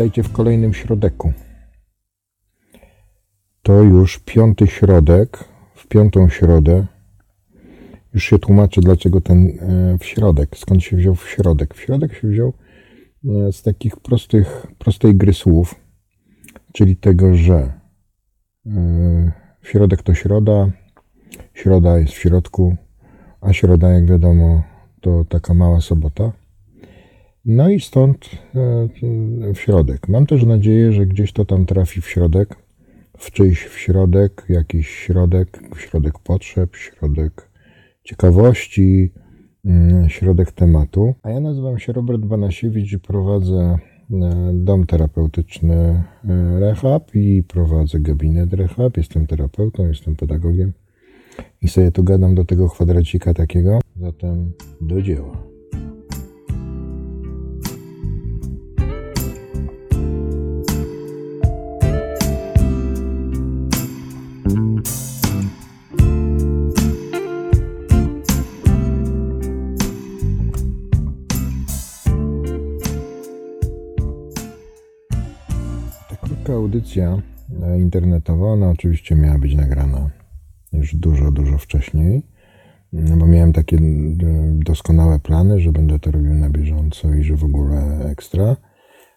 Witajcie w kolejnym środeku. To już piąty środek, w piątą środę. Już się tłumaczę, dlaczego ten e, w środek, skąd się wziął w środek. W środek się wziął e, z takich prostych, prostej gry słów, czyli tego, że e, w środek to środa, środa jest w środku, a środa, jak wiadomo, to taka mała sobota. No i stąd e, w środek. Mam też nadzieję, że gdzieś to tam trafi w środek, w czyjś w środek, jakiś środek, środek potrzeb, środek ciekawości, mm, środek tematu. A ja nazywam się Robert Banasiewicz i prowadzę e, dom terapeutyczny e, Rehab i prowadzę gabinet Rehab. Jestem terapeutą, jestem pedagogiem i sobie tu gadam do tego kwadracika takiego. Zatem do dzieła. Audycja e, internetowa, ona oczywiście miała być nagrana już dużo, dużo wcześniej, no bo miałem takie e, doskonałe plany, że będę to robił na bieżąco i że w ogóle ekstra.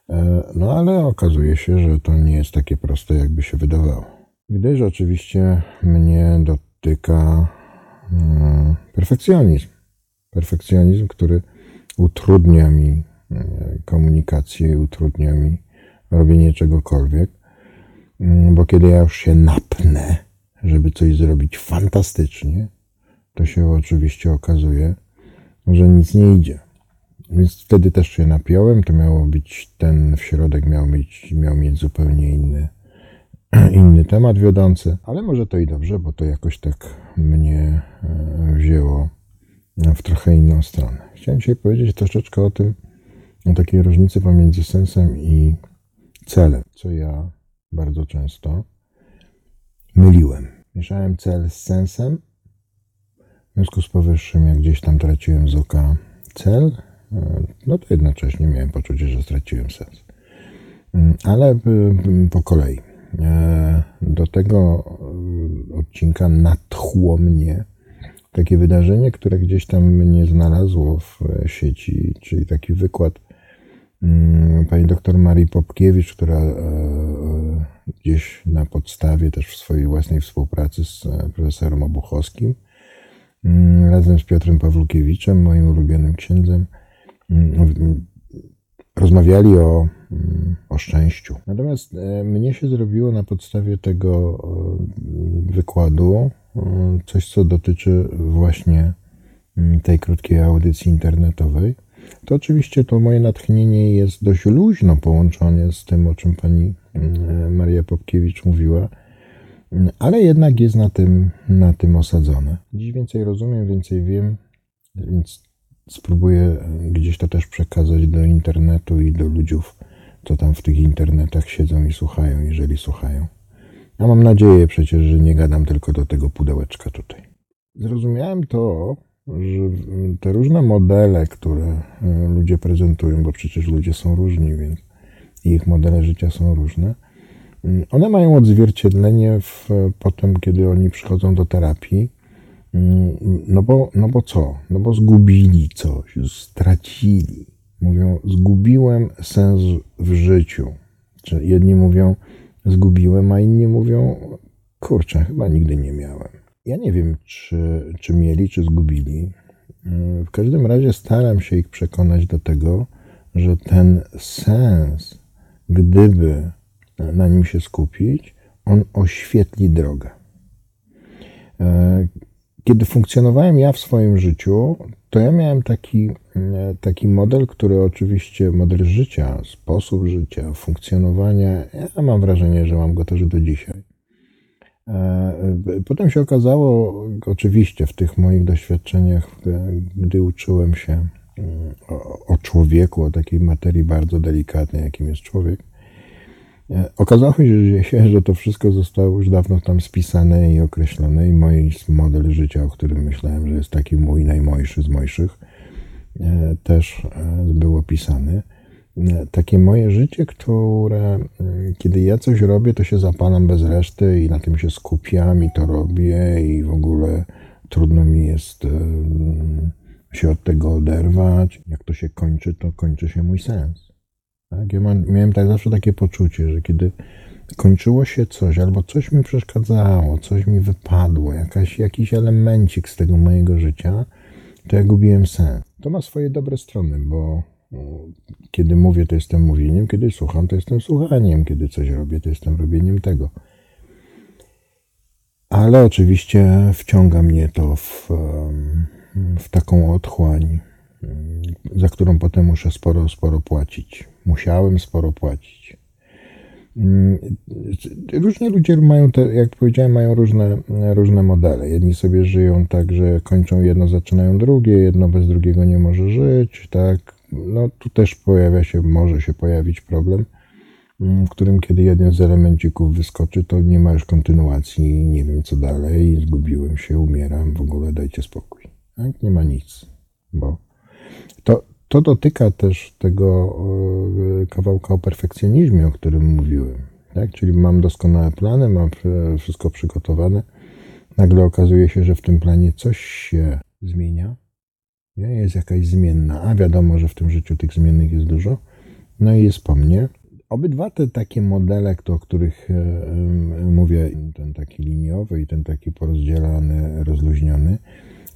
E, no ale okazuje się, że to nie jest takie proste, jakby się wydawało. Gdyż oczywiście mnie dotyka perfekcjonizm. Perfekcjonizm, który utrudnia mi komunikację, utrudnia mi robienie czegokolwiek, bo kiedy ja już się napnę, żeby coś zrobić fantastycznie, to się oczywiście okazuje, że nic nie idzie. Więc wtedy też się napiąłem, to miało być, ten w środek miał mieć, miał mieć zupełnie inny, inny temat wiodący, ale może to i dobrze, bo to jakoś tak mnie e, wzięło w trochę inną stronę. Chciałem dzisiaj powiedzieć troszeczkę o tym, o takiej różnicy pomiędzy sensem i celem, co ja bardzo często myliłem. Mieszałem cel z sensem. W związku z powyższym, jak gdzieś tam traciłem z oka cel, e, no to jednocześnie miałem poczucie, że straciłem sens. Mm, ale e, po kolei. E, do tego odcinka natchło mnie takie wydarzenie, które gdzieś tam mnie znalazło w sieci, czyli taki wykład Mm, pani doktor Marii Popkiewicz, która e, e, gdzieś na podstawie też w swojej własnej współpracy z e, profesorem Obuchowskim, mm, razem z Piotrem Pawłukiewiczem, moim ulubionym księdzem, mm, rozmawiali o, o szczęściu. Natomiast mnie się zrobiło na podstawie tego wykładu coś, co dotyczy właśnie tej krótkiej audycji internetowej to oczywiście to moje natchnienie jest dość luźno połączone z tym, o czym pani mm, Maria Popkiewicz mówiła, ale jednak jest na tym, na tym osadzone. Dziś więcej rozumiem, więcej wiem, więc spróbuję gdzieś to też przekazać do internetu i do ludzi, co tam w tych internetach siedzą i słuchają, jeżeli słuchają. Ja mam nadzieję przecież, że nie gadam tylko do tego pudełeczka tutaj. Zrozumiałem to, że te różne modele, które e, ludzie prezentują, bo przecież ludzie są różni, więc ich modele życia są różne, mm, one mają odzwierciedlenie w, potem, kiedy oni przychodzą do terapii. No bo, no bo co? No bo zgubili coś, stracili. Mówią, zgubiłem sens w życiu. Czy jedni mówią, zgubiłem, a inni mówią, kurczę, chyba nigdy nie miałem. Ja nie wiem, czy, czy mieli, czy zgubili. W każdym razie staram się ich przekonać do tego, że ten sens, gdyby na nim się skupić, on oświetli drogę. Kiedy funkcjonowałem ja w swoim życiu, to ja miałem taki, taki model, który oczywiście, model życia, sposób życia, funkcjonowania, ja mam wrażenie, że mam go też do dzisiaj E, potem się okazało, oczywiście w tych moich doświadczeniach, gdy uczyłem się mm, o, człowieku, o takiej materii bardzo delikatnej, jakim jest człowiek, e, okazało się, że to wszystko zostało już dawno tam spisane i określone i mój model życia, o którym myślałem, że jest taki mój najmojszy z mojszych, e, też był opisany. Takie moje życie, które kiedy ja coś robię, to się zapalam bez reszty i na tym się skupiam i to robię i w ogóle trudno mi jest się od tego oderwać. Jak to się kończy, to kończy się mój sens. Tak? Ja miałem tak zawsze takie poczucie, że kiedy kończyło się coś, albo coś mi przeszkadzało, coś mi wypadło, jakaś, jakiś elemencik z tego mojego życia, to ja gubiłem sens. To ma swoje dobre strony, bo kiedy mówię, to jestem mówieniem, kiedy słucham, to jestem słuchaniem, kiedy coś robię, to jestem robieniem tego. Ale oczywiście wciąga mnie to w, w taką otchłań, za którą potem muszę sporo, sporo płacić. Musiałem sporo płacić. Mm, różni ludzie mają, te, jak powiedziałem, mają różne, różne modele. Jedni sobie żyją tak, że kończą jedno, zaczynają drugie, jedno bez drugiego nie może żyć, tak. No tu też pojawia się, może się pojawić problem, mm, w którym kiedy jeden z elemencików wyskoczy, to nie ma już kontynuacji, nie wiem co dalej, zgubiłem się, umieram, w ogóle dajcie spokój. Tak? Nie ma nic, bo to, to dotyka też tego e, kawałka o perfekcjonizmie, o którym mówiłem. Tak? Czyli mam doskonałe plany, mam wszystko przygotowane. Nagle okazuje się, że w tym planie coś się zmienia. Nie? Jest jakaś zmienna, a wiadomo, że w tym życiu tych zmiennych jest dużo. No i jest po mnie. Obydwa te takie modele, o których e, mówię, ten taki liniowy i ten taki porozdzielany, rozluźniony,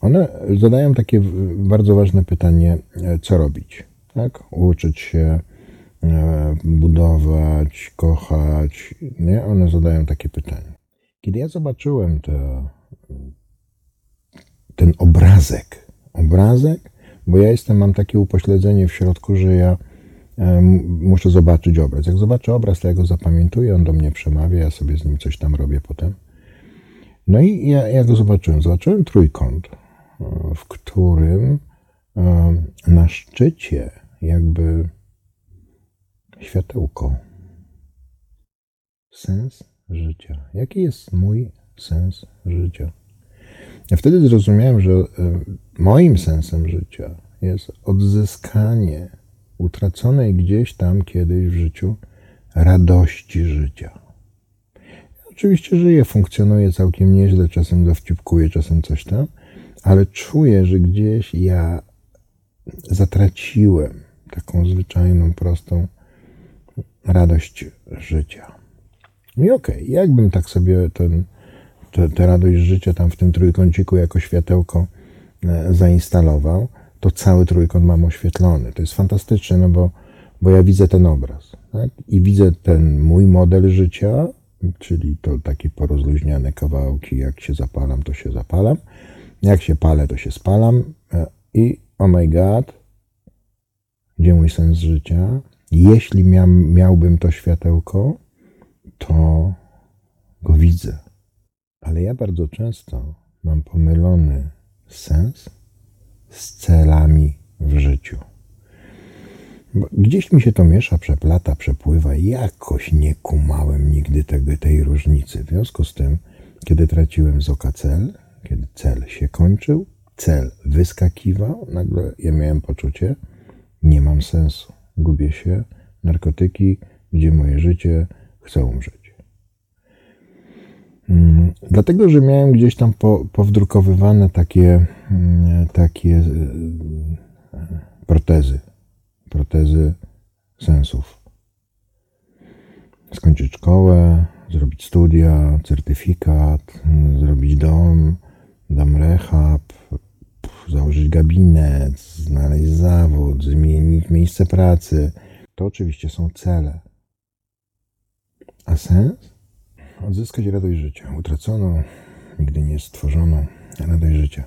one zadają takie bardzo ważne pytanie, e, co robić. Tak? Uczyć się, e, budować, kochać. Nie? One zadają takie pytanie. Kiedy ja zobaczyłem te, ten obrazek, obrazek, bo ja jestem, mam takie upośledzenie w środku, że ja e, muszę zobaczyć obraz. Jak zobaczę obraz, to ja go zapamiętuję, on do mnie przemawia, ja sobie z nim coś tam robię potem. No i ja, ja go zobaczyłem. Zobaczyłem trójkąt w którym na szczycie jakby światełko. Sens życia. Jaki jest mój sens życia? Ja wtedy zrozumiałem, że moim sensem życia jest odzyskanie utraconej gdzieś tam kiedyś w życiu radości życia. oczywiście żyję, funkcjonuję całkiem nieźle, czasem dowcipkuję, czasem coś tam, ale czuję, że gdzieś ja zatraciłem taką zwyczajną, prostą radość życia. I okej, okay, jakbym tak sobie ten, tę radość życia tam w tym trójkąciku jako światełko zainstalował, to cały trójkąt mam oświetlony. To jest fantastyczne, no bo, bo ja widzę ten obraz. Tak? I widzę ten mój model życia, czyli to takie porozluźniane kawałki, jak się zapalam, to się zapalam. Jak się palę, to się spalam e, i oh my god, gdzie mój sens życia? Jeśli miał, miałbym to światełko, to go widzę. Ale ja bardzo często mam pomylony sens z celami w życiu. Bo gdzieś mi się to miesza, przeplata, przepływa i jakoś nie kumałem nigdy tego, tej różnicy. W związku z tym, kiedy traciłem z oka cel, kiedy cel się kończył, cel wyskakiwał, nagle ja miałem poczucie, nie mam sensu, gubię się, narkotyki, gdzie moje życie, chcę umrzeć. Hmm, dlatego, że miałem gdzieś tam po, powdrukowywane takie, hmm, takie e, protezy, protezy sensów. Skończyć szkołę, zrobić studia, certyfikat, zrobić dom, dam rehab, założyć gabinet, znaleźć zawód, zmienić miejsce pracy. To oczywiście są cele. A sens? Odzyskać radość życia, utraconą, nigdy nie stworzoną radość życia.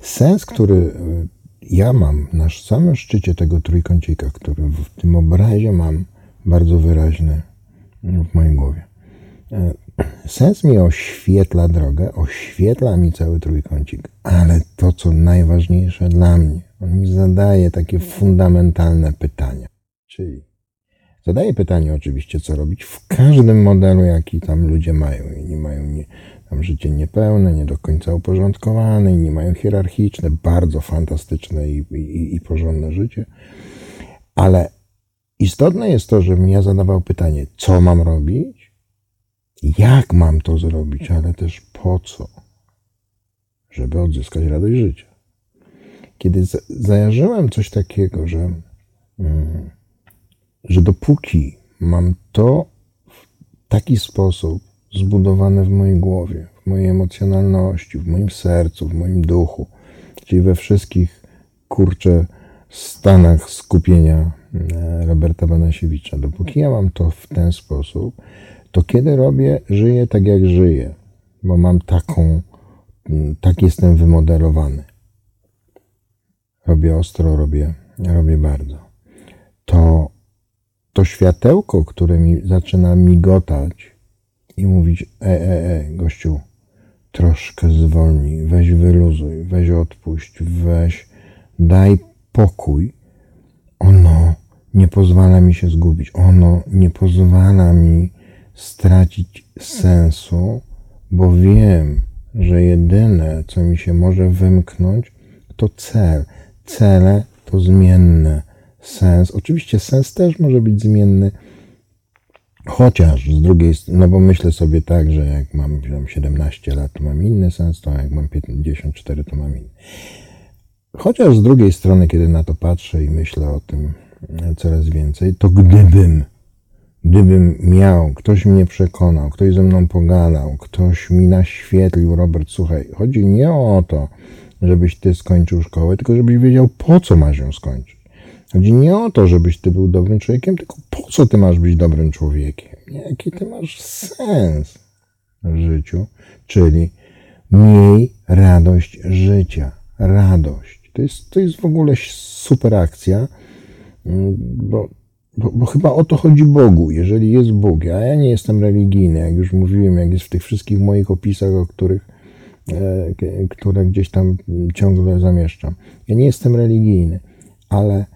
Sens, który e, ja mam na samym szczycie tego trójkącika, który w tym obrazie mam bardzo wyraźny w mojej głowie. E, sens mi oświetla drogę, oświetla mi cały trójkącik, ale to, co najważniejsze dla mnie, on mi zadaje takie fundamentalne pytania. Czyli zadaje pytanie oczywiście, co robić w każdym modelu, jaki tam ludzie mają. I nie mają nie, tam życie niepełne, nie do końca uporządkowane, i nie mają hierarchiczne, bardzo fantastyczne i, i, i porządne życie. Ale istotne jest to, żebym ja zadawał pytanie, co mam robić, jak mam to zrobić, ale też po co, żeby odzyskać radość życia. Kiedy zajarzyłem coś takiego, że, mm, że dopóki mam to w taki sposób zbudowane w mojej głowie, w mojej emocjonalności, w moim sercu, w moim duchu, czyli we wszystkich kurczę stanach skupienia e, Roberta Banasiewicza. Dopóki ja mam to w ten sposób, to kiedy robię, żyję tak jak żyję, bo mam taką, tak jestem wymodelowany. Robię ostro, robię, robię bardzo. To, to światełko, które mi zaczyna migotać i mówić, e, e, e, gościu, troszkę zwolnij, weź wyluzuj, weź odpuść, weź, daj pokój, ono nie pozwala mi się zgubić, ono nie pozwala mi stracić sensu, bo wiem, że jedyne, co mi się może wymknąć, to cel. Cele to zmienne. Sens, oczywiście sens też może być zmienny, chociaż z drugiej strony, no bo myślę sobie tak, że jak mam 17 lat, to mam inny sens, to jak mam 54, to mam inny. Chociaż z drugiej strony, kiedy na to patrzę i myślę o tym coraz więcej, to gdybym, gdybym miał, ktoś mnie przekonał, ktoś ze mną pogadał, ktoś mi naświetlił, Robert, słuchaj, chodzi nie o to, żebyś ty skończył szkołę, tylko żebyś wiedział, po co masz ją skończyć. Chodzi nie o to, żebyś ty był dobrym człowiekiem, tylko po co ty masz być dobrym człowiekiem. Jaki ty masz sens w życiu, czyli miej radość życia. Radość. To jest, to jest w ogóle super akcja, mm, bo, bo, bo chyba o to chodzi Bogu. Jeżeli jest Bóg, a ja nie jestem religijny, jak już mówiłem, jak jest w tych wszystkich moich opisach, o których e, które gdzieś tam ciągle zamieszczam. Ja nie jestem religijny, ale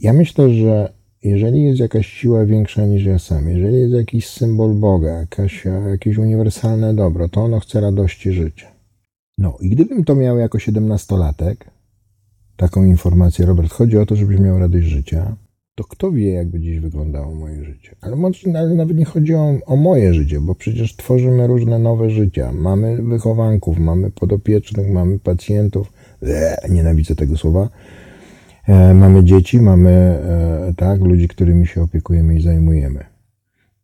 ja myślę, że jeżeli jest jakaś siła większa niż ja sam, jeżeli jest jakiś symbol Boga, jakaś, jakieś uniwersalne dobro, to ono chce radości życia. No i gdybym to miał jako siedemnastolatek, taką informację, Robert, chodzi o to, żebyś miał radość życia, to kto wie, jakby dziś wyglądało moje życie. Ale, może, nawet nie chodzi o, o, moje życie, bo przecież tworzymy różne nowe życia. Mamy wychowanków, mamy podopiecznych, mamy pacjentów. Eee, nienawidzę tego słowa mamy dzieci, mamy e, tak, ludzi, którymi się opiekujemy i zajmujemy.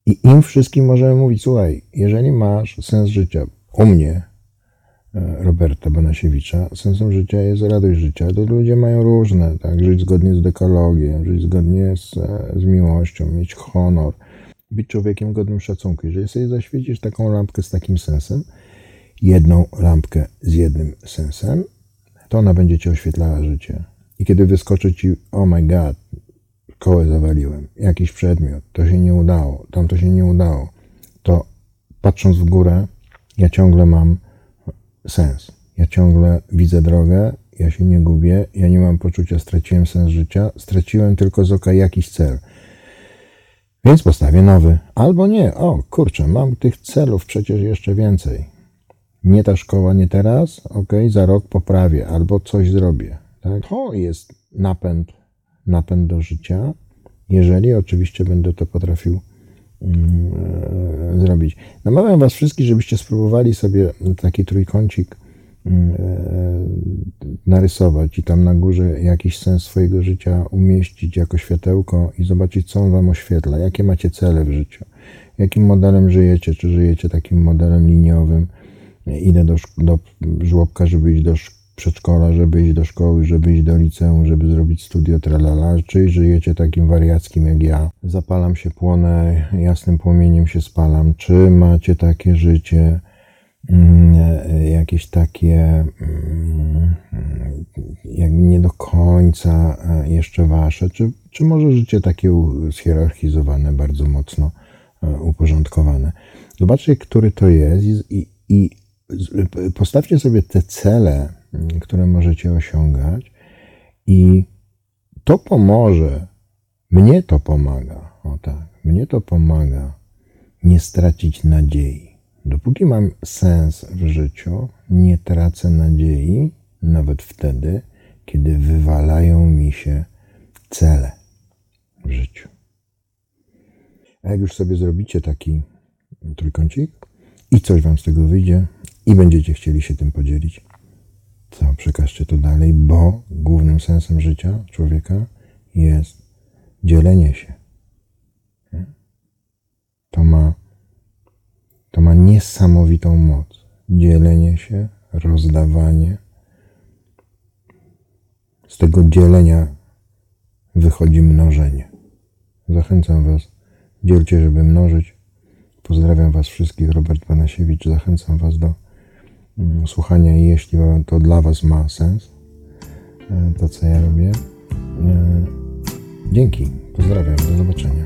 I im wszystkim możemy mówić, słuchaj, jeżeli masz sens życia, u mnie, e, Roberta Banasiewicza, sensem życia jest radość życia. To ludzie mają różne, tak, żyć zgodnie z dekologiem, żyć zgodnie z, z miłością, mieć honor, być człowiekiem godnym szacunku. Jeżeli sobie zaświecisz taką lampkę z takim sensem, jedną lampkę z jednym sensem, to ona będzie ci oświetlała życie. I kiedy wyskoczy ci, oh my god, kołę zawaliłem, jakiś przedmiot, to się nie udało, tam to się nie udało, to patrząc w górę, ja ciągle mam sens. Ja ciągle widzę drogę, ja się nie gubię, ja nie mam poczucia, straciłem sens życia, straciłem tylko z oka jakiś cel. Więc postawię nowy. Albo nie. O, kurczę, mam tych celów przecież jeszcze więcej. Nie ta szkoła, nie teraz, ok, za rok poprawię, albo coś zrobię. Tak? To jest napęd, napęd do życia, jeżeli oczywiście będę to potrafił mm, e, zrobić. Namawiam Was wszystkich, żebyście spróbowali sobie taki trójkącik mm, e, narysować i tam na górze jakiś sens swojego życia umieścić jako światełko i zobaczyć, co on Wam oświetla, jakie macie cele w życiu, jakim modelem żyjecie, czy żyjecie takim modelem liniowym, idę do, do żłobka, żeby iść do szkoły, przedszkola, żeby iść do szkoły, żeby iść do liceum, żeby zrobić studio tralala, czy żyjecie takim wariackim jak ja. Zapalam się, płonę, jasnym płomieniem się spalam. Czy macie takie życie, mm, jakieś takie mm, jakby nie do końca e, jeszcze wasze, czy, czy może życie takie schierarchizowane, bardzo mocno e, uporządkowane. Zobaczcie, który to jest i, i postawcie sobie te cele, które możecie osiągać, i to pomoże, mnie to pomaga, o tak, mnie to pomaga nie stracić nadziei. Dopóki mam sens w życiu, nie tracę nadziei, nawet wtedy, kiedy wywalają mi się cele. w życiu. A jak już sobie zrobicie taki trójkącik i coś wam z tego wyjdzie i będziecie chcieli się tym podzielić, to przekażcie to dalej, bo głównym sensem życia człowieka jest dzielenie się. To ma, to ma niesamowitą moc. Dzielenie się, rozdawanie. Z tego dzielenia wychodzi mnożenie. Zachęcam Was, dzielcie, żeby mnożyć. Pozdrawiam Was wszystkich, Robert Panasiewicz. Zachęcam Was do słuchania i jeśli to dla Was ma sens, e, to co ja robię. E, dzięki, pozdrawiam, do zobaczenia.